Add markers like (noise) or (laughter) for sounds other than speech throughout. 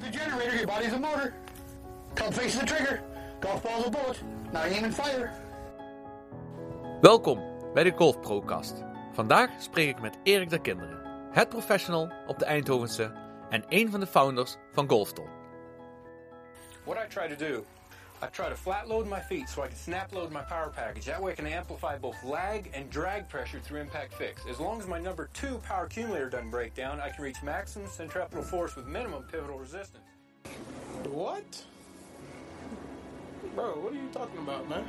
The generator, your body's a motor. Club faces the trigger. Golf ball's a bullet. Now aim and fire. Welkom bij de Golf Procast. Vandaag spreek ik met Erik der Kinderen, het professional op de Eindhovense en een van de founders van Golfton. What I try to do, I try to flat load my feet so I can snap load my power package. That way I can amplify both lag and drag pressure through impact fix. As long as my number two power accumulator doesn't break down, I can reach maximum centripetal force with minimum pivotal resistance. What? Bro, what are you talking about, man?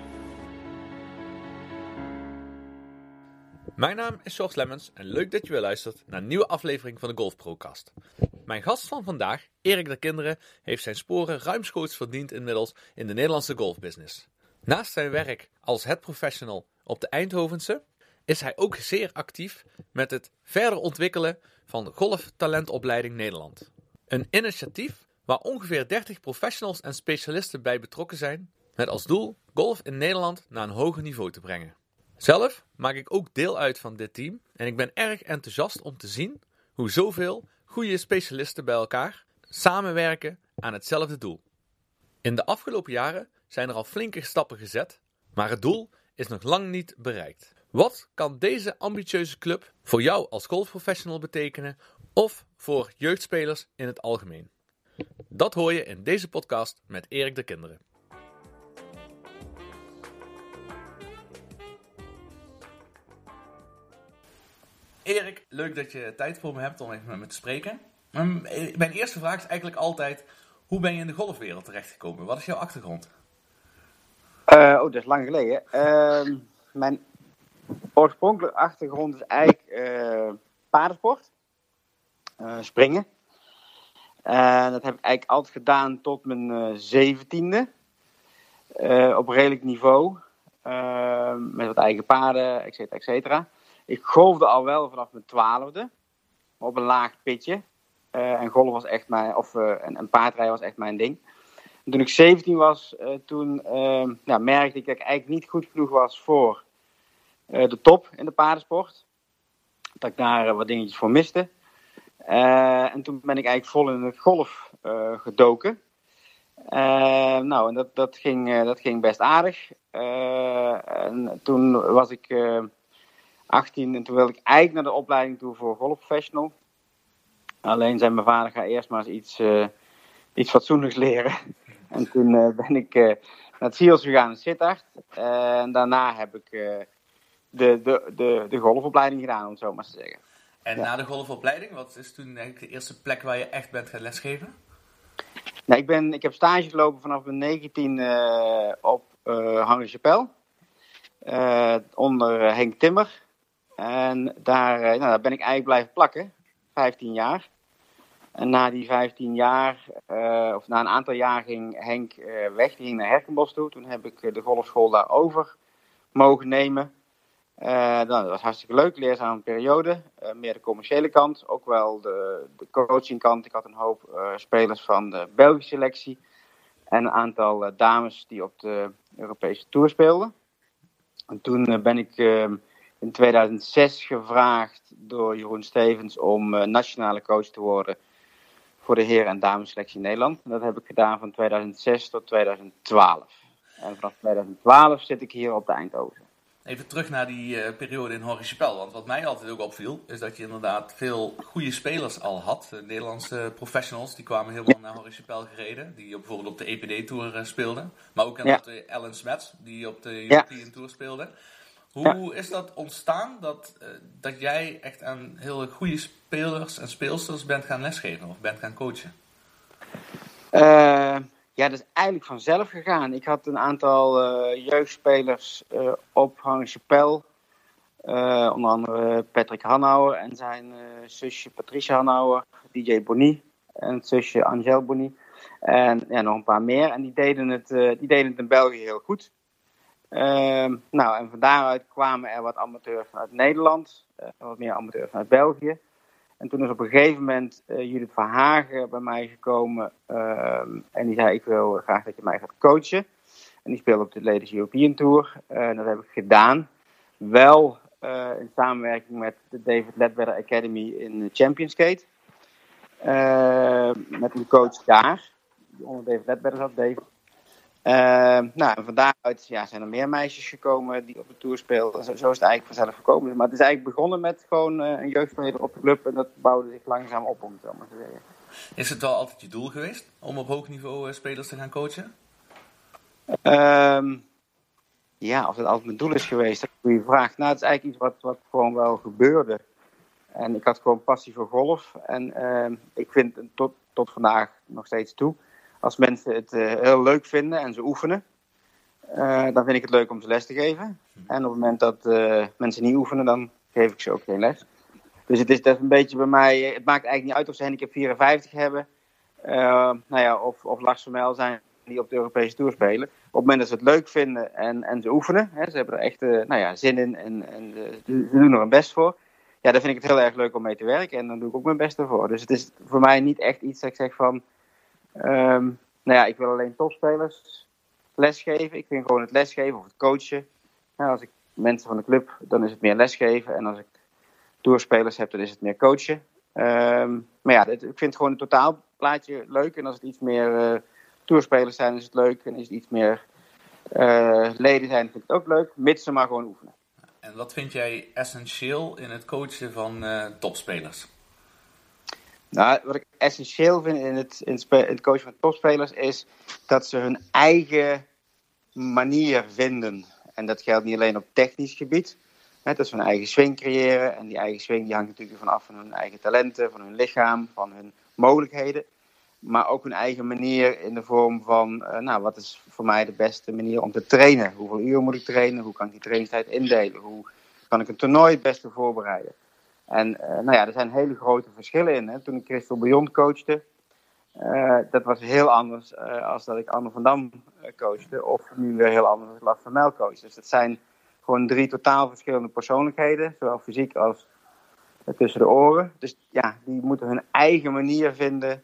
Mijn naam is George Lemmens en leuk dat je weer luistert naar een nieuwe aflevering van de Golf Procast. Mijn gast van vandaag, Erik der Kinderen, heeft zijn sporen ruimschoots verdiend inmiddels in de Nederlandse golfbusiness. Naast zijn werk als head professional op de Eindhovense is hij ook zeer actief met het verder ontwikkelen van de Golftalentopleiding Nederland. Een initiatief waar ongeveer 30 professionals en specialisten bij betrokken zijn, met als doel golf in Nederland naar een hoger niveau te brengen. Zelf maak ik ook deel uit van dit team en ik ben erg enthousiast om te zien hoe zoveel goede specialisten bij elkaar samenwerken aan hetzelfde doel. In de afgelopen jaren zijn er al flinke stappen gezet, maar het doel is nog lang niet bereikt. Wat kan deze ambitieuze club voor jou als golfprofessional betekenen of voor jeugdspelers in het algemeen? Dat hoor je in deze podcast met Erik de Kinderen. Erik, leuk dat je tijd voor me hebt om even met me te spreken. Mijn mijn eerste vraag is eigenlijk altijd: hoe ben je in de golfwereld terechtgekomen? Wat is jouw achtergrond? Eh, oh, dat is lang geleden. Ehm, mijn oorspronkelijke achtergrond is eigenlijk eh paardensport. Eh, springen. En dat heb ik eigenlijk altijd gedaan tot mijn eh, zeventiende. Eh, op redelijk niveau. Ehm, met wat eigen paarden, et cetera. Ik golfde al wel vanaf mijn twaalfde. Op een laag pitje. Eh, en golf was echt mijn, of eh, en, en paardrijden was echt mijn ding. En toen ik 17 was, eh, toen ehm, merkte ik dat ik eigenlijk niet goed genoeg was voor eh, de top in de paardensport. Dat ik daar eh, wat dingetjes voor miste. Eh, en toen ben ik eigenlijk vol in het golf eh, gedoken. Eh, nou, en dat, dat, ging, eh, dat ging best aardig. Eh, en toen was ik eh 18 en toen wilde ik eigenlijk naar de opleiding toe voor golfprofessional. Alleen zei mijn vader, ga eerst maar eens iets, eh, iets fatsoenlijks leren. (laughs) En toen eh, ben ik eh, naar het SIOS gegaan in Sittard. En daarna heb ik de, de, de, de golfopleiding gedaan, om het zo maar te zeggen. En Ja. na de golfopleiding, wat is toen eigenlijk de eerste plek waar je echt bent gaan lesgeven? Nou, ik, ben, ik heb stage gelopen vanaf mijn 19 eh op Chapelle. eh, onder Henk Timmer. En daar, eh, nou, daar ben ik eigenlijk blijven plakken. 15 jaar. En na die 15 jaar, eh, of na een aantal jaar ging Henk eh, weg. Die ging naar Herkenbos toe. Toen heb ik de golfschool daar over mogen nemen. Nou, dat was hartstikke leuk, leerzame periode. Meer de commerciële kant, ook wel de, de coachingkant. Ik had een hoop spelers van de Belgische selectie. En een aantal dames die op de Europese Tour speelden. En toen ben ik eh, in 2006 gevraagd door Jeroen Stevens om eh, nationale coach te worden voor de heren- en damesselectie Nederland. En dat heb ik gedaan van 2006 tot 2012. En vanaf 2012 zit ik hier op de Eindhoven. Even terug naar die eh, periode in Horrichapel. Want wat mij altijd ook opviel, is dat je inderdaad veel goede spelers al had. De Nederlandse professionals, die kwamen heel veel naar Horrichapel gereden. Die bijvoorbeeld op de EPD-tour speelden. Maar ook inderdaad de Ellen Smets, die op de European Tour speelde. Hoe is dat ontstaan, dat, eh, dat jij echt aan heel goede spelers en speelsters bent gaan lesgeven of bent gaan coachen? Eh, ja, dat is eigenlijk vanzelf gegaan. Ik had een aantal eh, jeugdspelers eh, op Hangen Eh onder andere Patrick Hanauer en zijn zusje Patricia Hanauer, DJ Bonny en zusje Angel Bonny. En ja, nog een paar meer. En die deden het, die deden het in België heel goed. Ehm, nou, en van daaruit kwamen er wat amateurs vanuit Nederland, eh, wat meer amateurs vanuit België. En toen is op een gegeven moment eh, Judith van Hagen bij mij gekomen. ehm, en die zei: Ik wil graag dat je mij gaat coachen. En die speelde op de Ladies European Tour. Eh, en dat heb ik gedaan. Wel in samenwerking met de David Ledbetter Academy in Championskate. Eh, met een coach daar, die onder David Ledbetter zat, Dave. Eh, nou, en van daaruit ja, zijn er meer meisjes gekomen die op de tour speelden. Zo, zo is het eigenlijk vanzelf gekomen. Maar het is eigenlijk begonnen met gewoon eh, een jeugdspeler op de club. En dat bouwde zich langzaam op, om het zo maar te zeggen. Is het wel altijd je doel geweest om op hoog niveau eh, spelers te gaan coachen? Ehm, ja, of dat altijd mijn doel is geweest, dat is een goede vraag. Nou, het is eigenlijk iets wat, wat gewoon wel gebeurde. En ik had gewoon passie voor golf. En ehm, ik vind het tot, tot vandaag nog steeds toe. Als mensen het eh, heel leuk vinden en ze oefenen, eh, dan vind ik het leuk om ze les te geven. En op het moment dat eh, mensen niet oefenen, dan geef ik ze ook geen les. Dus het is, dat een beetje bij mij, het maakt eigenlijk niet uit of ze handicap 54 hebben. eh, nou ja, of, of Lars zijn die op de Europese Tour spelen. Op het moment dat ze het leuk vinden en, en ze oefenen, hè, ze hebben er echt nou ja, zin in en, en ze, doen er hun best voor. Ja, dan vind ik het heel erg leuk om mee te werken en dan doe ik ook mijn best ervoor. Dus het is voor mij niet echt iets dat ik zeg van, ehm, nou ja, ik wil alleen topspelers lesgeven. Ik vind gewoon het lesgeven of het coachen. Nou, als ik mensen van de club, dan is het meer lesgeven. En als ik toerspelers heb, dan is het meer coachen. Ehm, maar ja, ik vind gewoon het totaalplaatje leuk. En als het iets meer eh toerspelers zijn, is het leuk. En is het iets meer eh, leden zijn, vind ik het ook leuk. Mits ze maar gewoon oefenen. En wat vind jij essentieel in het coachen van eh, topspelers? Nou, wat ik essentieel vind in het, in het, coachen van topspelers is dat ze hun eigen manier vinden. En dat geldt niet alleen op technisch gebied. Hè, dat ze hun eigen swing creëren. En die eigen swing die hangt natuurlijk van af van hun eigen talenten, van hun lichaam, van hun mogelijkheden. Maar ook hun eigen manier in de vorm van, eh, nou, wat is voor mij de beste manier om te trainen? Hoeveel uur moet ik trainen? Hoe kan ik die trainingstijd indelen? Hoe kan ik een toernooi het beste voorbereiden? En eh, nou ja, er zijn hele grote verschillen in. Hè. Toen ik Christel Beyond coachte, eh, dat was heel anders eh, als dat ik Anne van Dam coachte. Of nu weer heel anders als Lars van Mijl coach. Dus het zijn gewoon drie totaal verschillende persoonlijkheden. Zowel fysiek als tussen de oren. Dus ja, die moeten hun eigen manier vinden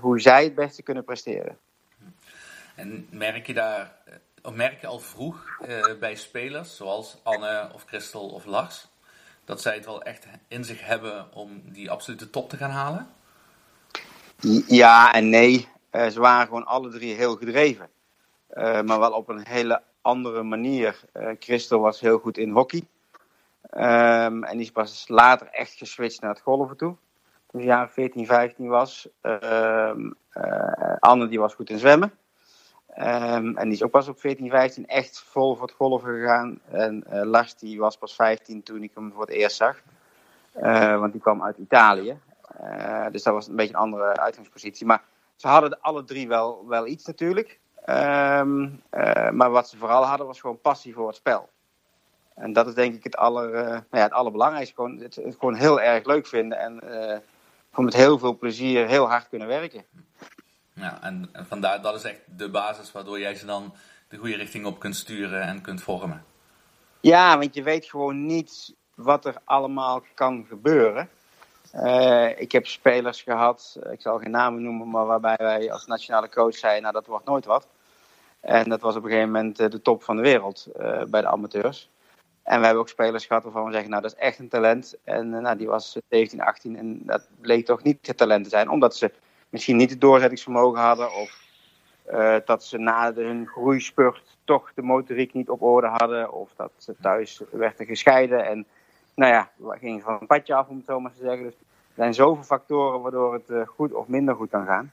hoe zij het beste kunnen presteren. En merk je daar, merk je al vroeg bij spelers, zoals Anne of Christel of Lars, dat zij het wel echt in zich hebben om die absolute top te gaan halen? Ja en nee. Eh, ze waren gewoon alle drie heel gedreven. Eh, maar wel op een hele andere manier. Eh Christel was heel goed in hockey. Ehm, en die is pas later echt geswitcht naar het golven toe. Toen ze jaren 14, 15 was. Ehm, eh, Anne die was goed in zwemmen. Ehm, en die is ook pas op 14, 15 echt vol voor het golven gegaan. En eh, Lars die was pas 15 toen ik hem voor het eerst zag. Eh, want die kwam uit Italië. Eh, dus dat was een beetje een andere uitgangspositie. Maar ze hadden alle drie wel, wel iets natuurlijk. Ehm, eh, maar wat ze vooral hadden was gewoon passie voor het spel. En dat is denk ik het, aller, nou ja, het allerbelangrijkste. Gewoon, het, het gewoon heel erg leuk vinden en gewoon met heel veel plezier heel hard kunnen werken. Ja, en, vandaar, dat is echt de basis waardoor jij ze dan de goede richting op kunt sturen en kunt vormen. Ja, want je weet gewoon niet wat er allemaal kan gebeuren. Eh, ik heb spelers gehad, ik zal geen namen noemen, maar waarbij wij als nationale coach zeiden, nou dat wordt nooit wat. En dat was op een gegeven moment eh, de top van de wereld eh, bij de amateurs. En we hebben ook spelers gehad waarvan we zeggen, nou dat is echt een talent. En nou, die was 17, 18 en dat bleek toch niet het talent te zijn. Omdat ze misschien niet het doorzettingsvermogen hadden of eh, dat ze na de, hun groeispurt toch de motoriek niet op orde hadden. Of dat ze thuis werden gescheiden en nou ja, we gingen van een padje af om het zo maar te zeggen. Dus er zijn zoveel factoren waardoor het eh, goed of minder goed kan gaan.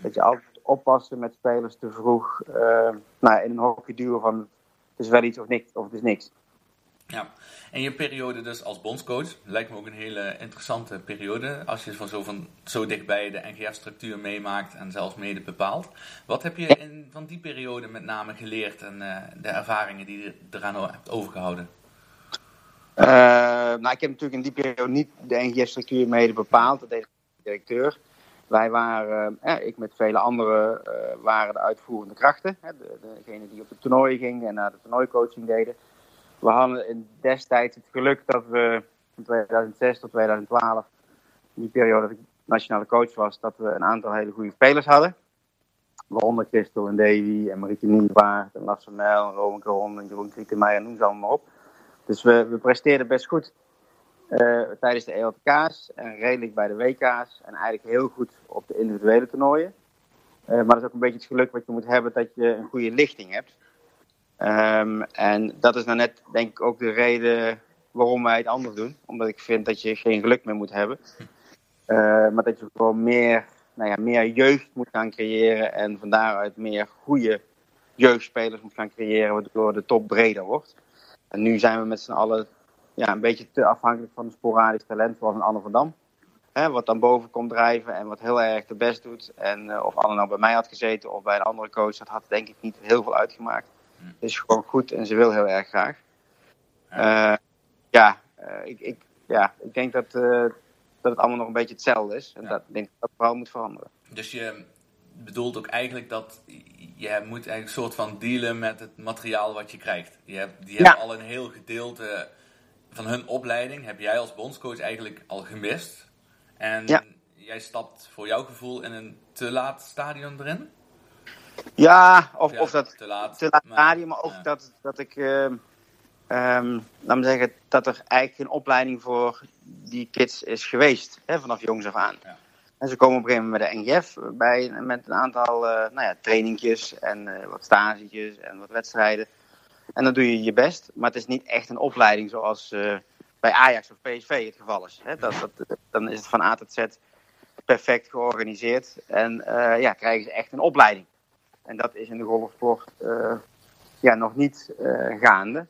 Dat je altijd oppassen met spelers te vroeg eh, nou, in een hockey duwen van het is wel iets of niks of het is niks. Ja, en je periode dus als bondscoach lijkt me ook een hele interessante periode. Als je van zo, van zo dichtbij de NGF-structuur meemaakt en zelfs mede bepaalt. Wat heb je in, van die periode met name geleerd en eh, de ervaringen die je eraan hebt overgehouden? Uh, nou, ik heb natuurlijk in die periode niet de NGF-structuur mede bepaald. Dat deed de directeur. Wij waren, eh, ik met vele anderen, uh, waren de uitvoerende krachten. Hè, de, degene die op de toernooien gingen en naar de toernooicoaching deden. We hadden destijds het geluk dat we van 2006 tot 2012, in die periode dat ik nationale coach was, dat we een aantal hele goede spelers hadden. Waaronder Christel en Davy en Marieke Nieuwvaart en Lars van Mijl, Roman en Jeroen Krietenmeijer, noem ze allemaal op. Dus we, we presteerden best goed. eh, tijdens de ELTK's en redelijk bij de WK's. En eigenlijk heel goed op de individuele toernooien. Eh, maar dat is ook een beetje het geluk wat je moet hebben dat je een goede lichting hebt. Ehm, en dat is nou net, denk ik, ook de reden waarom wij het anders doen. Omdat ik vind dat je geen geluk meer moet hebben. Eh, maar dat je gewoon meer, nou ja, meer jeugd moet gaan creëren. En van daaruit meer goede jeugdspelers moet gaan creëren. Waardoor de top breder wordt. En nu zijn we met z'n allen ja, een beetje te afhankelijk van een sporadisch talent zoals een Anne van Dam. Hè, wat dan boven komt drijven en wat heel erg de best doet. En uh, of Anne nou bij mij had gezeten of bij een andere coach, dat had denk ik niet heel veel uitgemaakt. Is gewoon goed en ze wil heel erg graag. Uh, ja, uh, ik, ik, ja, ik denk dat, dat het allemaal nog een beetje hetzelfde is. En Ja. dat ik denk dat dat vooral moet veranderen. Dus je bedoelt ook eigenlijk dat je moet eigenlijk een soort van dealen met het materiaal wat je krijgt. Je hebt, die Ja. hebben al een heel gedeelte van hun opleiding, heb jij als bondscoach eigenlijk al gemist. En Ja. jij stapt voor jouw gevoel in een te laat stadion erin. Ja, of, Ja, of dat te laat. te laat maar- stadium, maar ook ja. dat, dat ik, ehm ehm, laat me zeggen, dat er eigenlijk geen opleiding voor die kids is geweest, hè, vanaf jongs af aan. Ja. En ze komen op een gegeven moment met de NGF, bij, met een aantal eh nou ja, trainingjes en eh, wat stagetjes en wat wedstrijden. En dan doe je je best, maar het is niet echt een opleiding zoals eh, bij Ajax of PSV het geval is. Hè. Dat, dat, dan is het van A tot Z perfect georganiseerd en ja, krijgen ze echt een opleiding. En dat is in de golfsport eh, ja, nog niet eh, gaande.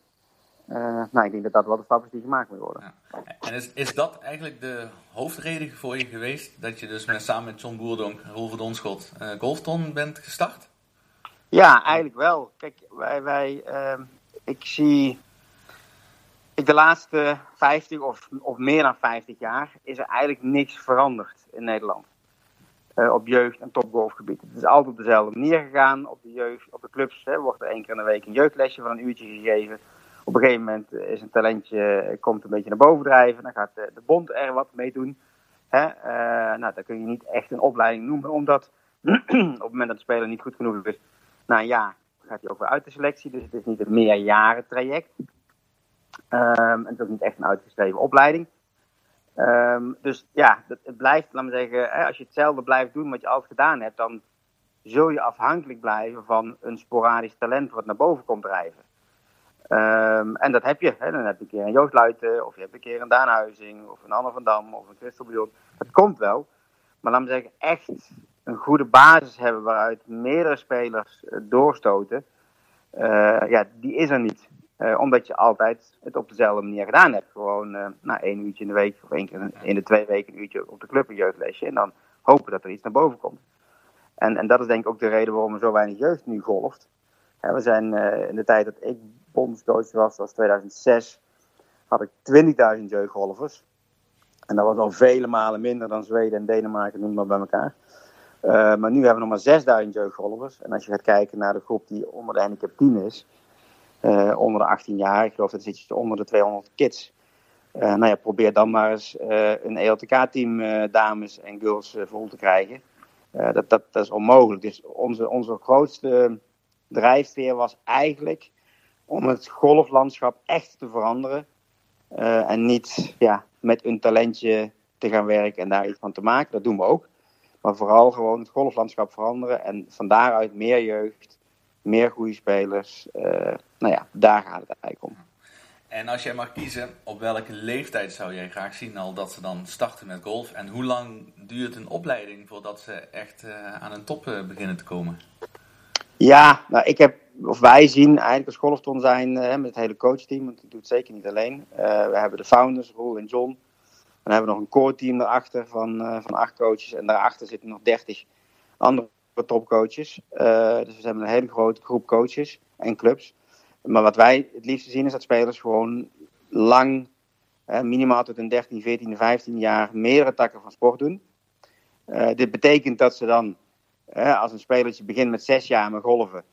Eh, nou, ik denk dat dat wel de stap is die gemaakt moet worden. En is, is dat eigenlijk de hoofdreden voor je geweest dat je dus met, samen met John Boerdonk en Donschot eh Golfton bent gestart? Ja, eigenlijk wel. Kijk, wij, wij ehm, ik zie ik de laatste 50 of, of meer dan 50 jaar is er eigenlijk niks veranderd in Nederland. Eh, op jeugd- en topgolfgebied. Het is altijd op dezelfde manier gegaan. Op de jeugd, op de clubs hè, wordt er één keer in de week een jeugdlesje van een uurtje gegeven. Op een gegeven moment is een talentje, komt een beetje naar boven drijven. Dan gaat de, de bond er wat mee doen. Hè? Eh, nou, dat kun je niet echt een opleiding noemen, omdat (clears throat) op het moment dat de speler niet goed genoeg is, na een jaar gaat hij weer uit de selectie. Dus het is niet een meerjaren traject. Ehm, en het is ook niet echt een uitgeschreven opleiding. Ehm, dus ja, het, het blijft, laat me zeggen, hè, als je hetzelfde blijft doen wat je altijd gedaan hebt, dan zul je afhankelijk blijven van een sporadisch talent wat naar boven komt drijven. Ehm, en dat heb je. Hè. Dan heb je een keer een Joost Luiten, of je hebt een keer een Daan Huizing, of een Anne van Dam, of een Christel Bjorn. Dat komt wel. Maar laat me zeggen, echt een goede basis hebben waaruit meerdere spelers eh, doorstoten, eh, ja, die is er niet. Eh, omdat je altijd het op dezelfde manier gedaan hebt. Gewoon eh nou, één uurtje in de week of één keer in de twee weken een uurtje op de club een jeugdlesje. En dan hopen dat er iets naar boven komt. En, en dat is denk ik ook de reden waarom er zo weinig jeugd nu golft. We zijn eh, in de tijd dat ik bondscoach was, dat was 2006, had ik 20.000 jeugdgolfers. En dat was al vele malen minder dan Zweden en Denemarken, noem maar bij elkaar. Maar nu hebben we nog maar 6000 jeugdgolfers. En als je gaat kijken naar de groep die onder de handicap 10 is, onder de 18 jaar, ik geloof dat zit je onder de 200 kids. Eh, nou ja, probeer dan maar eens eh, een ELTK-team eh, dames en girls eh, vol te krijgen. Eh, dat, dat, dat is onmogelijk. Dus onze, onze grootste drijfveer was eigenlijk om het golflandschap echt te veranderen. Eh, en niet ja, met een talentje te gaan werken en daar iets van te maken. Dat doen we ook. Maar vooral gewoon het golflandschap veranderen. En van daaruit meer jeugd, meer goede spelers. Eh, nou ja, daar gaat het eigenlijk om. En als jij mag kiezen, op welke leeftijd zou jij graag zien al dat ze dan starten met golf? En hoe lang duurt een opleiding voordat ze echt eh, aan een top eh, beginnen te komen? Ja, nou, ik heb, of wij zien eigenlijk als golfton zijn met het hele coachteam, want ik doe het zeker niet alleen. We hebben de founders, Roel en John. Dan hebben we nog een core team erachter van, van acht coaches. En daarachter zitten nog dertig andere topcoaches. Eh, dus we hebben een hele grote groep coaches en clubs. Maar wat wij het liefste zien is dat spelers gewoon lang, eh, minimaal tot een 13, 14, 15 jaar, meerdere takken van sport doen. Eh, dit betekent dat ze dan als een spelertje begint met zes jaar met golven.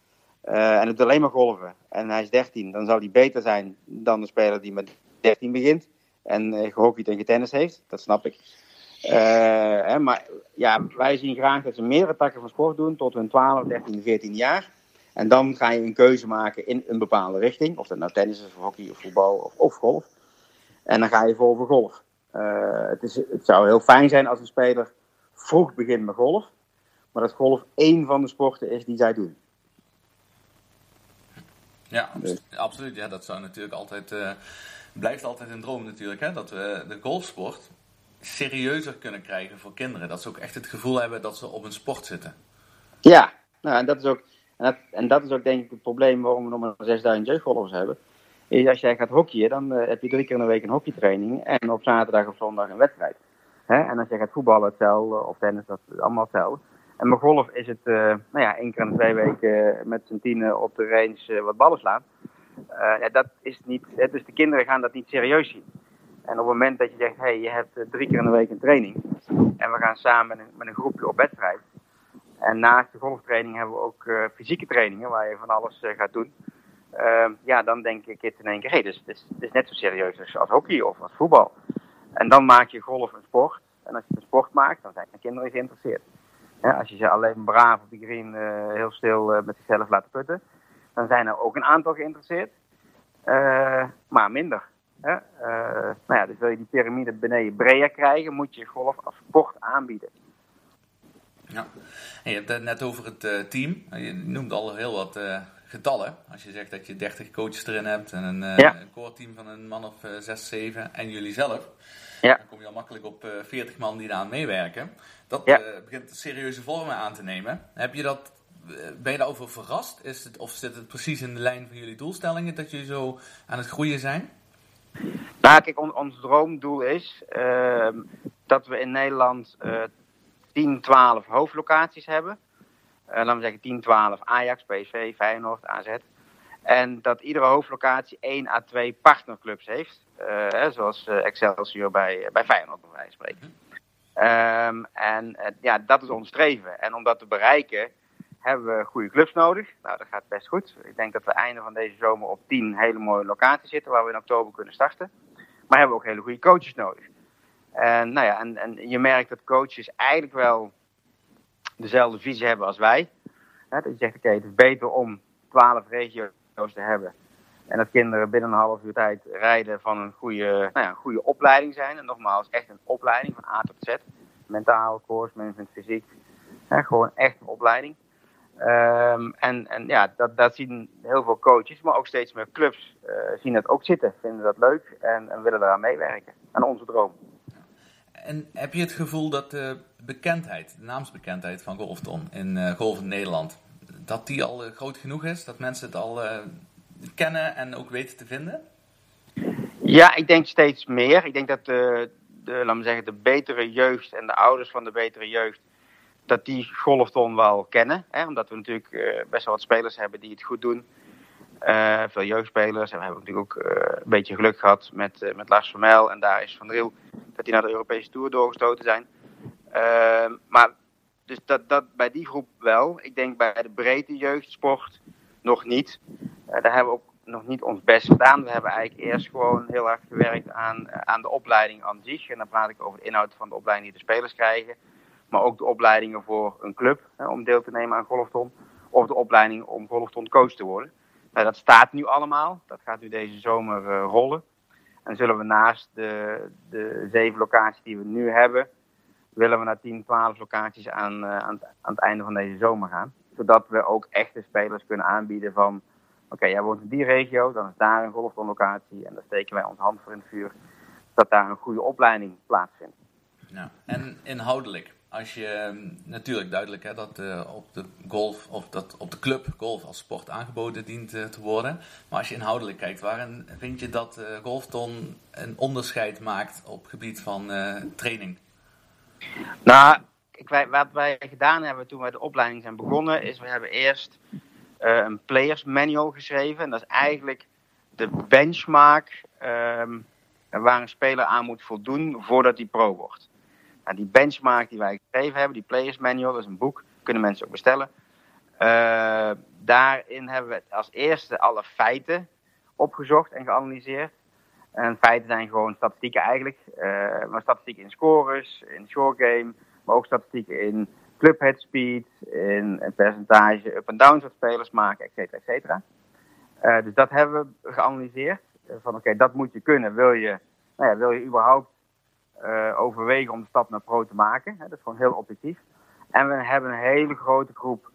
en het alleen maar golven. En hij is 13. Dan zal hij beter zijn dan de speler die met 13 begint. En uh, gehockeyd en getennis heeft. Dat snap ik. Hè, maar ja, wij zien graag dat ze meerdere takken van sport doen. Tot hun 12, 13, 14 jaar. En dan ga je een keuze maken in een bepaalde richting. Of dat nou tennis is, of hockey, of voetbal, of, of golf. En dan ga je vol voor golf. Eh, het, is, het zou heel fijn zijn als een speler vroeg begint met golf. Maar dat golf één van de sporten is die zij doen. Ja, absoluut. Ja, dat zou natuurlijk altijd, uh, blijft altijd een droom natuurlijk, hè? dat we de golfsport serieuzer kunnen krijgen voor kinderen. Dat ze ook echt het gevoel hebben dat ze op een sport zitten. Ja, nou, en, dat is ook, en, dat, en dat is ook denk ik het probleem waarom we nog maar 6000 jeugdgolfers hebben. Is als jij gaat hockeyen, dan uh, heb je drie keer in de week een hockeytraining en op zaterdag of zondag een wedstrijd. Hè? En als jij gaat voetballen hetzelfde, of tennis, dat is allemaal hetzelfde. En bij golf is het uh, nou ja, één keer in de twee weken met z'n tienen op de range wat ballen slaan. dat is niet, dus de kinderen gaan dat niet serieus zien. En op het moment dat je zegt, hey, je hebt drie keer in de week een training. En we gaan samen met een, groepje op wedstrijd. En naast de golftraining hebben we ook uh, fysieke trainingen waar je van alles uh, gaat doen. Uh, ja, dan denk ik in één keer, hey, dus, dus, is net zo serieus als, als hockey of als voetbal. En dan maak je golf een sport. En als je een sport maakt, dan zijn de kinderen geïnteresseerd. Als je ze alleen braaf op de green heel stil met zichzelf laat putten, dan zijn er ook een aantal geïnteresseerd. maar minder. Uh, nou ja, dus wil je die piramide beneden breder krijgen, moet je golf als sport aanbieden. Ja, en je hebt het net over het uh, team. Je noemt al heel wat uh, getallen. Als je zegt dat je 30 coaches erin hebt en een, ja. een core team van een man of 6, 7 en jullie zelf. Ja. Dan kom je al makkelijk op 40 man die daaraan meewerken. Dat ja. begint serieuze vormen aan te nemen. Heb je dat, ben je daarover verrast? Is het, of zit het precies in de lijn van jullie doelstellingen dat jullie zo aan het groeien zijn? Nou, kijk, on, ons droomdoel is uh, dat we in Nederland uh, 10, 12 hoofdlocaties hebben. Uh, laten we zeggen 10, 12 Ajax, PSV, Feyenoord, AZ. En dat iedere hoofdlocatie 1 à 2 partnerclubs heeft. Hè, zoals Excelsior bij, bij Feyenoord, bij wijze van spreken. Um, en ja, dat is ons streven. En om dat te bereiken hebben we goede clubs nodig. Nou, dat gaat best goed. Ik denk dat we einde van deze zomer op 10 hele mooie locaties zitten waar we in oktober kunnen starten. Maar hebben we ook hele goede coaches nodig. En, nou ja, en, en je merkt dat coaches eigenlijk wel dezelfde visie hebben als wij. dat je zegt, oké, het is beter om 12 regio's te hebben. En dat kinderen binnen een half uur tijd rijden van een goede, nou ja, goede opleiding zijn. En nogmaals, echt een opleiding van A tot Z. Mentaal, course, management, fysiek. gewoon echt een opleiding. Um, en, en ja, dat, dat zien heel veel coaches, maar ook steeds meer clubs uh, zien dat ook zitten, vinden dat leuk en, en willen eraan meewerken. Aan onze droom. En heb je het gevoel dat de bekendheid, de naamsbekendheid van Golfton in uh, Golf in Nederland, dat die al uh, groot genoeg is? Dat mensen het al kennen en ook weten te vinden? Ja, ik denk steeds meer. Ik denk dat de, de, laten we zeggen, de betere jeugd en de ouders van de betere jeugd dat die golfton wel kennen. Hè, omdat we natuurlijk uh, best wel wat spelers hebben die het goed doen. Uh, veel jeugdspelers. En we hebben natuurlijk ook uh, een beetje geluk gehad met, met Lars Vermel en daar is Van Riel. Dat die naar de Europese Tour doorgestoten zijn. Ehm, maar dus dat, dat bij die groep wel. Ik denk bij de breedte jeugdsport nog niet. daar hebben we ook nog niet ons best gedaan. We hebben eigenlijk eerst gewoon heel hard gewerkt aan, aan de opleiding aan zich. En dan praat ik over de inhoud van de opleiding die de spelers krijgen maar ook de opleidingen voor een club hè, om deel te nemen aan golfton. Of de opleiding om golfton coach te worden. Nou, dat staat nu allemaal. Dat gaat nu deze zomer uh, rollen. En zullen we naast de, de zeven locaties die we nu hebben, willen we naar 10, 12 locaties aan, uh, aan, aan, het einde van deze zomer gaan. Zodat we ook echte spelers kunnen aanbieden van, oké, jij woont in die regio, dan is daar een golftonlocatie en dan steken wij onze hand voor in het vuur. Dat daar een goede opleiding plaatsvindt. Ja, en inhoudelijk, als je ehm, natuurlijk duidelijk hè, dat uh, op de golf of dat op de club golf als sport aangeboden dient uh, te worden. Maar als je inhoudelijk kijkt, waarin vind je dat uh, Golfton een onderscheid maakt op gebied van training? Nou, wij, wat wij gedaan hebben toen wij de opleiding zijn begonnen, is we hebben eerst een players manual geschreven. En dat is eigenlijk de benchmark um, waar een speler aan moet voldoen voordat hij pro wordt. Nou, die benchmark die wij geschreven hebben, die Players Manual, dat is een boek, kunnen mensen ook bestellen. Uh, daarin hebben we als eerste alle feiten opgezocht en geanalyseerd. En feiten zijn gewoon statistieken eigenlijk. Uh, maar statistieken in scores, in short game, maar ook statistieken in club head speed, in percentage up en downs wat spelers maken, et cetera, et cetera. Uh, dus dat hebben we geanalyseerd. van oké, dat moet je kunnen, wil je nou ja, wil je überhaupt eh, overwegen om de stap naar pro te maken? Hè? Dat is gewoon heel objectief. En we hebben een hele grote groep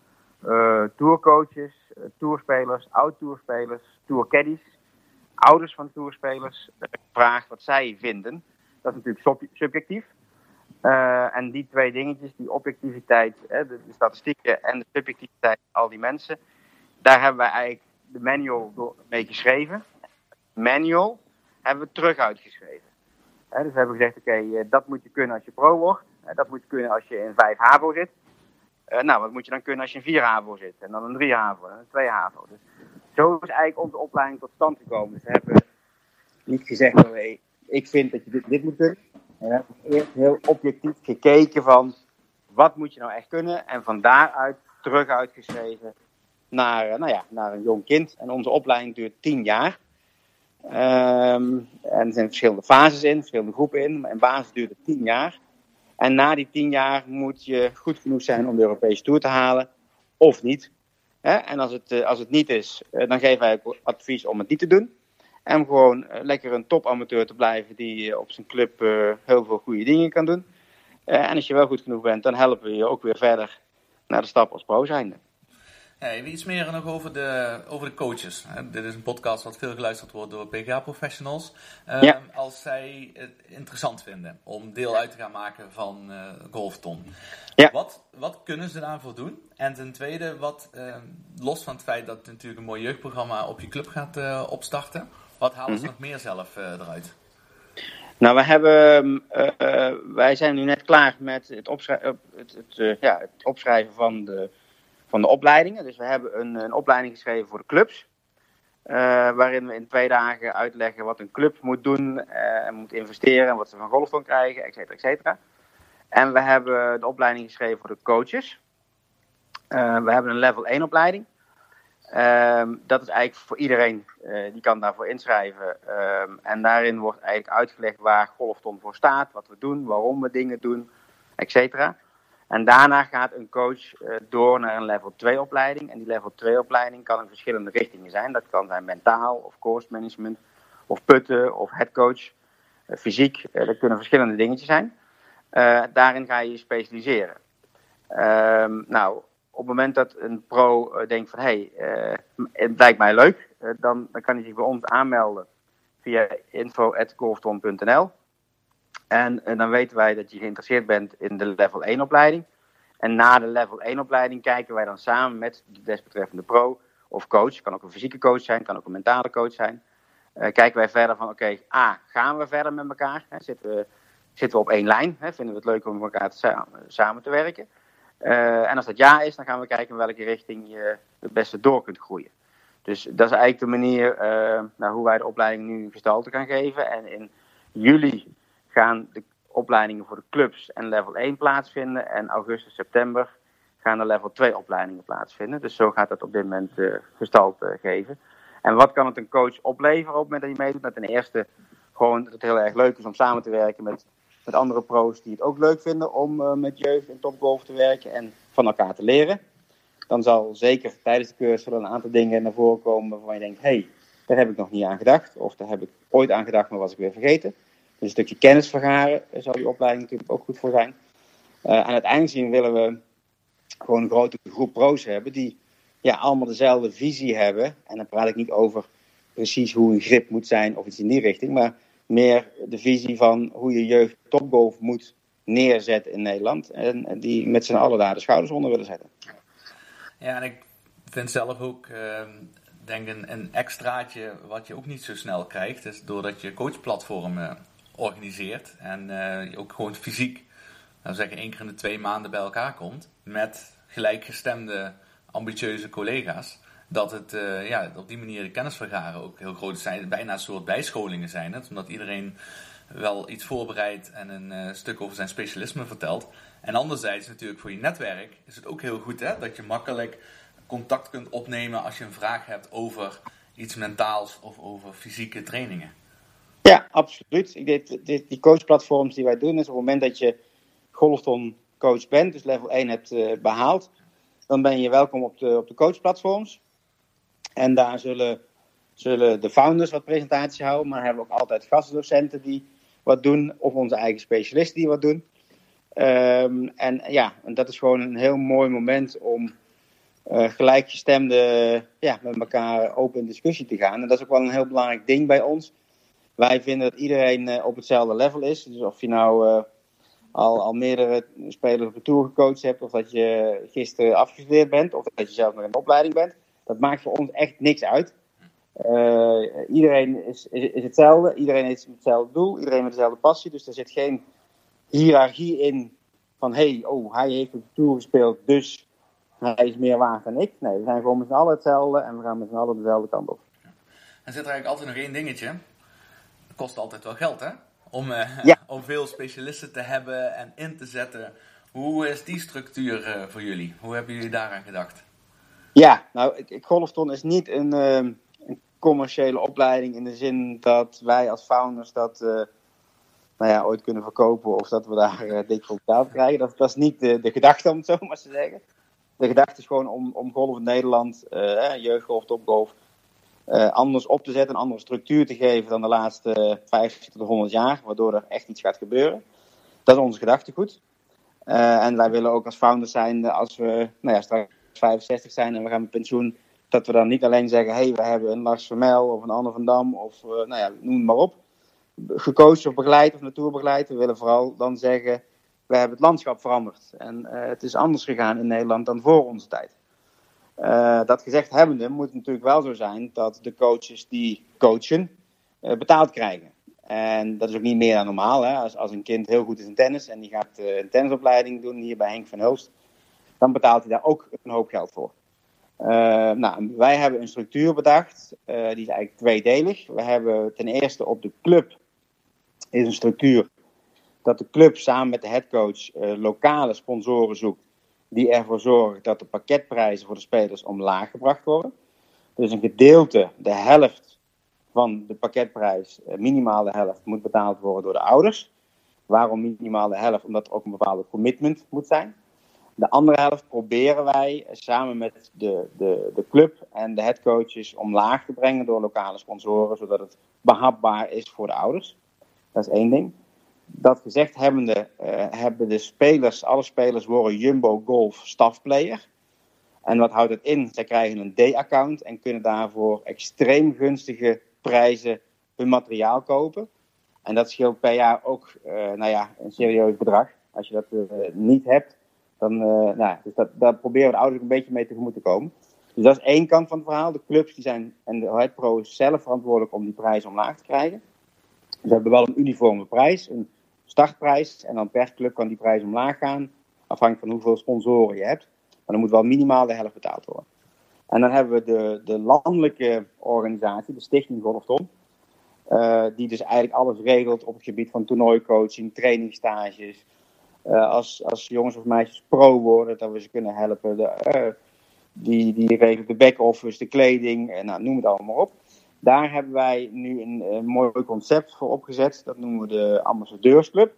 uh, tourcoaches, uh, tourspelers, oud-tourspelers, tourcaddies, ouders van tourspelers. Vraag wat zij vinden. Dat is natuurlijk subjectief. En die twee dingetjes, die objectiviteit, hè, de, statistieken en de subjectiviteit al die mensen, daar hebben wij eigenlijk de manual mee geschreven. Manual hebben we terug uitgeschreven. Dus we hebben gezegd, oké, okay, dat moet je kunnen als je pro wordt. dat moet je kunnen als je in 5 HAVO zit. Uh, nou, wat moet je dan kunnen als je in 4 HAVO zit? En dan een 3 HAVO en een 2 HAVO. Dus zo is eigenlijk onze opleiding tot stand gekomen. Dus we hebben niet gezegd, oh, ik vind dat je dit, dit moet kunnen. En we hebben eerst heel objectief gekeken van, wat moet je nou echt kunnen? En van daaruit terug uitgeschreven naar, nou ja, naar een jong kind. En onze opleiding duurt 10 jaar. Um, en er zijn verschillende fases in, verschillende groepen in. Maar in basis duurt het 10 jaar. En na die 10 jaar moet je goed genoeg zijn om de Europese Tour te halen, of niet. En als het, als het niet is, dan geven wij advies om het niet te doen. En gewoon lekker een topamateur te blijven die op zijn club heel veel goede dingen kan doen. En als je wel goed genoeg bent, dan helpen we je ook weer verder naar de stap als pro zijnde. Even iets meer nog over de, over de coaches. Dit is een podcast wat veel geluisterd wordt door PGA-professionals. Um, ja. Als zij het interessant vinden om deel uit te gaan maken van uh, Golfton. Ja. Wat, wat kunnen ze daarvoor doen? En ten tweede, wat, uh, los van het feit dat het natuurlijk een mooi jeugdprogramma op je club gaat uh, opstarten. Wat halen ze mm -hmm. nog meer zelf eruit? Nou, we hebben, wij zijn nu net klaar met het, het, het, ja, het opschrijven van de van de opleidingen. Dus we hebben een, een opleiding geschreven voor de clubs. Uh, waarin we in twee dagen uitleggen wat een club moet doen uh, moet investeren en wat ze van golfton krijgen, et cetera, et cetera. En we hebben de opleiding geschreven voor de coaches. Uh, we hebben een level 1 opleiding. Ehm, dat is eigenlijk voor iedereen, die kan daarvoor inschrijven. Ehm, en daarin wordt eigenlijk uitgelegd waar golfton voor staat, wat we doen, waarom we dingen doen, et cetera. En daarna gaat een coach uh, door naar een level 2 opleiding. En die level 2 opleiding kan in verschillende richtingen zijn. Dat kan zijn mentaal of course management of putten of headcoach, uh, fysiek. Uh, dat kunnen verschillende dingetjes zijn. daarin ga je je specialiseren. Ehm, nou, op het moment dat een pro denkt van hé, hey, het lijkt mij leuk, dan, dan kan hij zich bij ons aanmelden via info.golfton.nl. En, en, dan weten wij dat je geïnteresseerd bent in de level 1 opleiding. En na de level 1 opleiding kijken wij dan samen met de desbetreffende pro of coach, kan ook een fysieke coach zijn, kan ook een mentale coach zijn. Uh, kijken wij verder van, oké, A, gaan we verder met elkaar? Hè? Zitten, we, zitten we op één lijn? Hè? Vinden we het leuk om met elkaar samen, samen te werken? Uh, en als dat ja is, dan gaan we kijken in welke richting je het beste door kunt groeien. Dus dat is eigenlijk de manier uh, nou, hoe wij de opleiding nu gestalte gaan geven. En in juli gaan de opleidingen voor de clubs en level 1 plaatsvinden. En augustus, september gaan de level 2 opleidingen plaatsvinden. Dus zo gaat dat op dit moment uh, gestalte geven. En wat kan het een coach opleveren op het moment dat hij meedoet? Dat ten eerste gewoon dat het heel erg leuk is om samen te werken met, met andere pro's die het ook leuk vinden om uh, met jeugd en topgolf te werken en van elkaar te leren. Dan zal zeker tijdens de cursus een aantal dingen naar voren komen waarvan je denkt, hé, hey, daar heb ik nog niet aan gedacht. Of daar heb ik ooit aan gedacht, maar was ik weer vergeten. Een stukje kennis vergaren zal die opleiding natuurlijk ook goed voor zijn. Uh, aan het eind zien willen we gewoon een grote groep pro's hebben die ja, allemaal dezelfde visie hebben. En dan praat ik niet over precies hoe een grip moet zijn of iets in die richting, maar meer de visie van hoe je jeugd topgolf moet neerzetten in Nederland. En, die met z'n allen daar de schouders onder willen zetten. Ja, en ik vind zelf ook, uh, denk een, een extraatje wat je ook niet zo snel krijgt, is doordat je coachplatform organiseert en uh, ook gewoon fysiek, nou zeggen één keer in de twee maanden bij elkaar komt met gelijkgestemde, ambitieuze collega's. Dat het uh, ja, op die manier de kennisvergaren ook heel groot zijn. Bijna een soort bijscholingen zijn het. Omdat iedereen wel iets voorbereidt en een uh, stuk over zijn specialisme vertelt. En anderzijds natuurlijk voor je netwerk is het ook heel goed hè, dat je makkelijk contact kunt opnemen als je een vraag hebt over iets mentaals of over fysieke trainingen. Ja, absoluut. Ik denk, die, coachplatforms die wij doen, is op het moment dat je golfton coach bent, dus level 1 hebt uh, behaald, dan ben je welkom op de, op de coachplatforms. En daar zullen zullen de founders wat presentaties houden, maar hebben we ook altijd gastdocenten die wat doen, of onze eigen specialisten die wat doen. Ehm, en ja, en dat is gewoon een heel mooi moment om uh, gelijkgestemde ja, met elkaar open in discussie te gaan. En dat is ook wel een heel belangrijk ding bij ons. Wij vinden dat iedereen uh, op hetzelfde level is. Dus of je nou uh, al, al meerdere spelers op de tour gecoacht hebt, of dat je gisteren afgestudeerd bent, of dat je zelf nog in de opleiding bent, dat maakt voor ons echt niks uit. iedereen is, is, hetzelfde, iedereen heeft hetzelfde doel, iedereen met dezelfde passie. Dus er zit geen hiërarchie in van hey, oh, hij heeft op de tour gespeeld, dus hij is meer waard dan ik. Nee, we zijn gewoon met z'n allen hetzelfde en we gaan met z'n allen dezelfde kant op. En zit er eigenlijk altijd nog één dingetje. Het kost altijd wel geld, hè? Om, uh, ja. (laughs) om veel specialisten te hebben en in te zetten. Hoe is die structuur uh, voor jullie? Hoe hebben jullie daaraan gedacht? Ja, nou, Golfton is niet een, uh, een, commerciële opleiding in de zin dat wij als founders dat nou ja, ooit kunnen verkopen of dat we daar dik voor betaald krijgen. Dat, dat is niet de, de gedachte, om het zo maar te zeggen de gedachte is gewoon om, om golf in Nederland, uh, jeugdgolf, topgolf, uh, anders op te zetten, een andere structuur te geven dan de laatste 50 tot 100 jaar, waardoor er echt iets gaat gebeuren. Dat is onze gedachtegoed. Uh, en wij willen ook als founders zijn, als we nou ja, straks 65 zijn en we gaan met pensioen, dat we dan niet alleen zeggen, hé, hey, we hebben een Lars Vermel of een Anne van Dam of nou ja, noem het maar op, gecoacht of begeleid of natuurbegeleid. We willen vooral dan zeggen, we hebben het landschap veranderd. En het is anders gegaan in Nederland dan voor onze tijd. Uh, dat gezegd hebbende moet het natuurlijk wel zo zijn dat de coaches die coachen uh, betaald krijgen. En dat is ook niet meer dan normaal. Hè? Als, als een kind heel goed is in tennis en die gaat een tennisopleiding doen hier bij Henk van Hulst, dan betaalt hij daar ook een hoop geld voor. nou, wij hebben een structuur bedacht, die is eigenlijk tweedelig. We hebben ten eerste op de club is een structuur dat de club samen met de headcoach lokale sponsoren zoekt die ervoor zorgen dat de pakketprijzen voor de spelers omlaag gebracht worden. Dus een gedeelte, de helft van de pakketprijs, uh, minimaal de helft, moet betaald worden door de ouders. Waarom minimaal de helft? Omdat er ook een bepaalde commitment moet zijn. De andere helft proberen wij samen met de, de, de club en de headcoaches omlaag te brengen door lokale sponsoren, zodat het behapbaar is voor de ouders. Dat is één ding dat gezegd hebbende, uh, hebben de spelers, alle spelers worden Jumbo Golf staffplayer. En wat houdt het in? Zij krijgen een D-account en kunnen daarvoor extreem gunstige prijzen hun materiaal kopen. En dat scheelt per jaar ook uh, nou ja, een serieus bedrag. Als je dat uh, niet hebt, dan nou, dus dat, daar proberen we de ouders een beetje mee tegemoet te komen. Dus dat is één kant van het verhaal. De clubs die zijn, en de pro zelf verantwoordelijk om die prijs omlaag te krijgen. Dus we hebben wel een uniforme prijs, een startprijs. En dan per club kan die prijs omlaag gaan, afhankelijk van hoeveel sponsoren je hebt. Maar dan moet wel minimaal de helft betaald worden. En dan hebben we de, de landelijke organisatie, de Stichting Golfton. Uh, die dus eigenlijk alles regelt op het gebied van toernooicoaching, trainingstages. Uh, als, als jongens of meisjes pro worden, dat we ze kunnen helpen. De, uh, die, die regelt de back-office, de kleding, en nou, noem het allemaal op. Daar hebben wij nu een, mooi concept voor opgezet. Dat noemen we de Ambassadeursclub.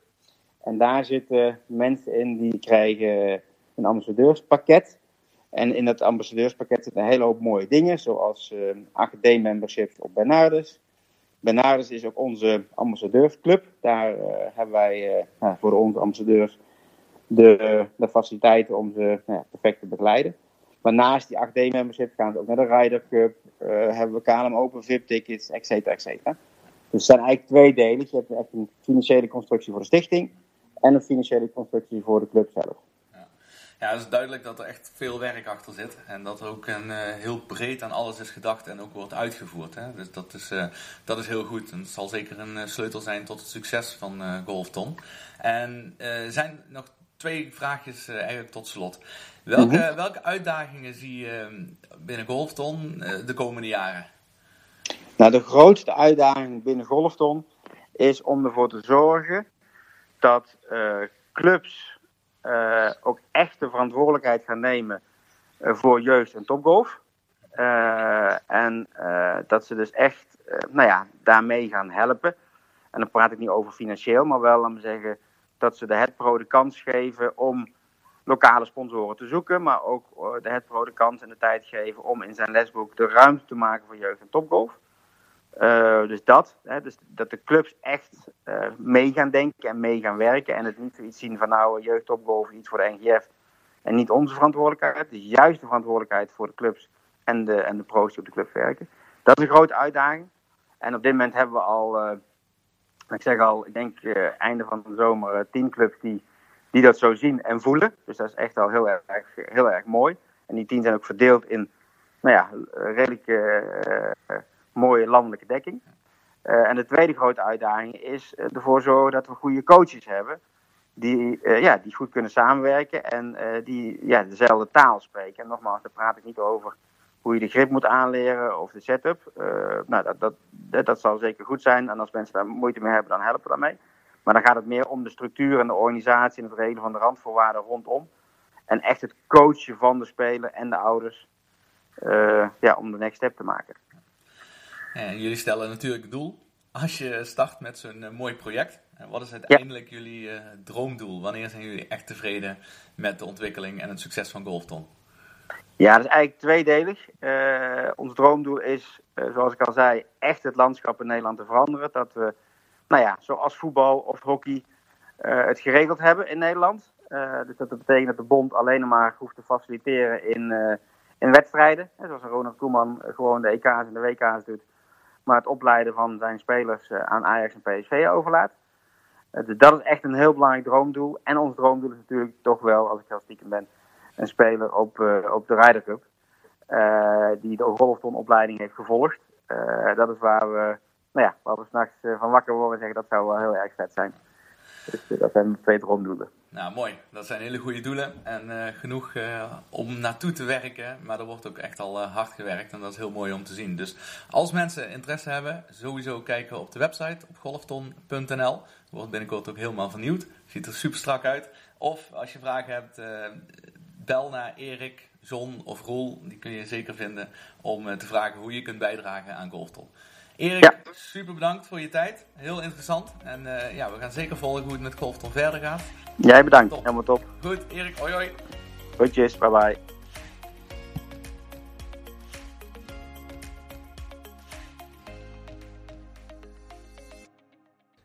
En daar zitten mensen in die krijgen een ambassadeurspakket. En in dat ambassadeurspakket zitten een hele hoop mooie dingen, zoals uh, AGD-membership op Bernardus. Bernardus is ook onze ambassadeursclub. Daar uh, hebben wij uh, nou, voor onze ambassadeurs de, de faciliteiten om ze nou perfect te begeleiden. Maar naast die 8D-membership gaan we ook naar de Ryder Cup, uh, hebben we KLM Open VIP-tickets, et cetera, et cetera. Dus het zijn eigenlijk twee delen. Je hebt echt een financiële constructie voor de stichting en een financiële constructie voor de club zelf. Ja, het is duidelijk dat er echt veel werk achter zit en dat er ook een, uh, heel breed aan alles is gedacht en ook wordt uitgevoerd. Hè? Dus dat is, uh, dat is heel goed en het zal zeker een sleutel zijn tot het succes van Golfton. En zijn nog twee vraagjes eigenlijk tot slot. Welke, mm -hmm. welke uitdagingen zie je binnen Golfton uh, de komende jaren? Nou, de grootste uitdaging binnen Golfton is om ervoor te zorgen dat uh, clubs uh, ook echt de verantwoordelijkheid gaan nemen voor jeugd en topgolf. en dat ze dus echt nou ja, daarmee gaan helpen. En dan praat ik niet over financieel, maar wel om te zeggen dat ze de het pro de kans geven om lokale sponsoren te zoeken, maar ook de het de kans en de tijd geven om in zijn lesboek de ruimte te maken voor jeugd en topgolf. Eh, dus dat, hè, dus dat de clubs echt eh, mee gaan denken en mee gaan werken. En het niet zoiets zien van nou, jeugdopgolf, iets voor de NGF. En niet onze verantwoordelijkheid. Het is juist de verantwoordelijkheid voor de clubs en de, en de pro's die op de club werken. Dat is een grote uitdaging. En op dit moment hebben we al, eh, ik zeg al, ik denk eh, einde van de zomer, eh, tien clubs die, die dat zo zien en voelen. Dus dat is echt al heel erg, heel erg mooi. En die tien zijn ook verdeeld in, nou ja, redelijk eh, mooie landelijke dekking. Eh, en de tweede grote uitdaging is eh, ervoor zorgen dat we goede coaches hebben. Die, eh, ja, die goed kunnen samenwerken en eh, die ja, dezelfde taal spreken. En nogmaals, daar praat ik niet over hoe je de grip moet aanleren of de setup. Eh, nou, dat, dat, dat zal zeker goed zijn. En als mensen daar moeite mee hebben, dan helpen we daarmee. Maar dan gaat het meer om de structuur en de organisatie en het regelen van de randvoorwaarden rondom. En echt het coachen van de speler en de ouders eh, ja, om de next step te maken. En jullie stellen natuurlijk het doel. Als je start met zo'n eh, mooi project, wat is uiteindelijk jullie eh, droomdoel? Wanneer zijn jullie echt tevreden met de ontwikkeling en het succes van Golfton? Ja, dat is eigenlijk tweedelig. Ons droomdoel is, zoals ik al zei, echt het landschap in Nederland te veranderen. Dat we, nou ja, zoals voetbal of hockey, eh, het geregeld hebben in Nederland. Eh, dus dat betekent dat de bond alleen maar hoeft te faciliteren in, eh, in wedstrijden. Zoals Ronald Koeman gewoon de EK's en de WK's doet. Maar het opleiden van zijn spelers aan Ajax en PSV overlaat. Dus dat is echt een heel belangrijk droomdoel. En ons droomdoel is natuurlijk toch wel, als ik heel stiekem ben, een speler op, op de Ryder Cup. die de Golfton opleiding heeft gevolgd. Dat is waar we, nou ja, waar we s'nachts eh, van wakker worden en zeggen dat zou wel heel erg vet zijn. Dus eh, dat zijn twee droomdoelen. Nou, mooi. Dat zijn hele goede doelen en eh, genoeg om naartoe te werken. Maar er wordt ook echt al hard gewerkt en dat is heel mooi om te zien. Dus als mensen interesse hebben, sowieso kijken op de website op golfton.nl. Wordt binnenkort ook helemaal vernieuwd. Ziet er super strak uit. Of als je vragen hebt, bel naar Erik, Zon of Roel. Die kun je zeker vinden om te vragen hoe je kunt bijdragen aan Golfton. Erik, Ja. super bedankt voor je tijd. Heel interessant. En eh, ja, we gaan zeker volgen hoe het met Golfton verder gaat. Jij bedankt, Top. helemaal top. Goed, Erik, hoi hoi. Groetjes, bye bye.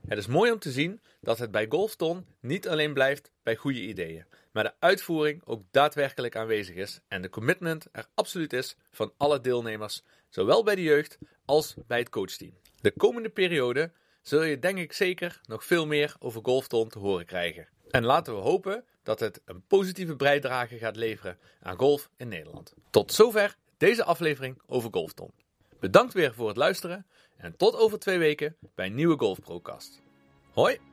Het is mooi om te zien dat het bij Golfton niet alleen blijft bij goede ideeën, maar de uitvoering ook daadwerkelijk aanwezig is en de commitment er absoluut is van alle deelnemers, zowel bij de jeugd als bij het coachteam. De komende periode zul je denk ik zeker nog veel meer over Golfton te horen krijgen. En laten we hopen dat het een positieve bijdrage gaat leveren aan golf in Nederland. Tot zover deze aflevering over Golfton. Bedankt weer voor het luisteren en tot over twee weken bij een nieuwe Golf Procast. Hoi!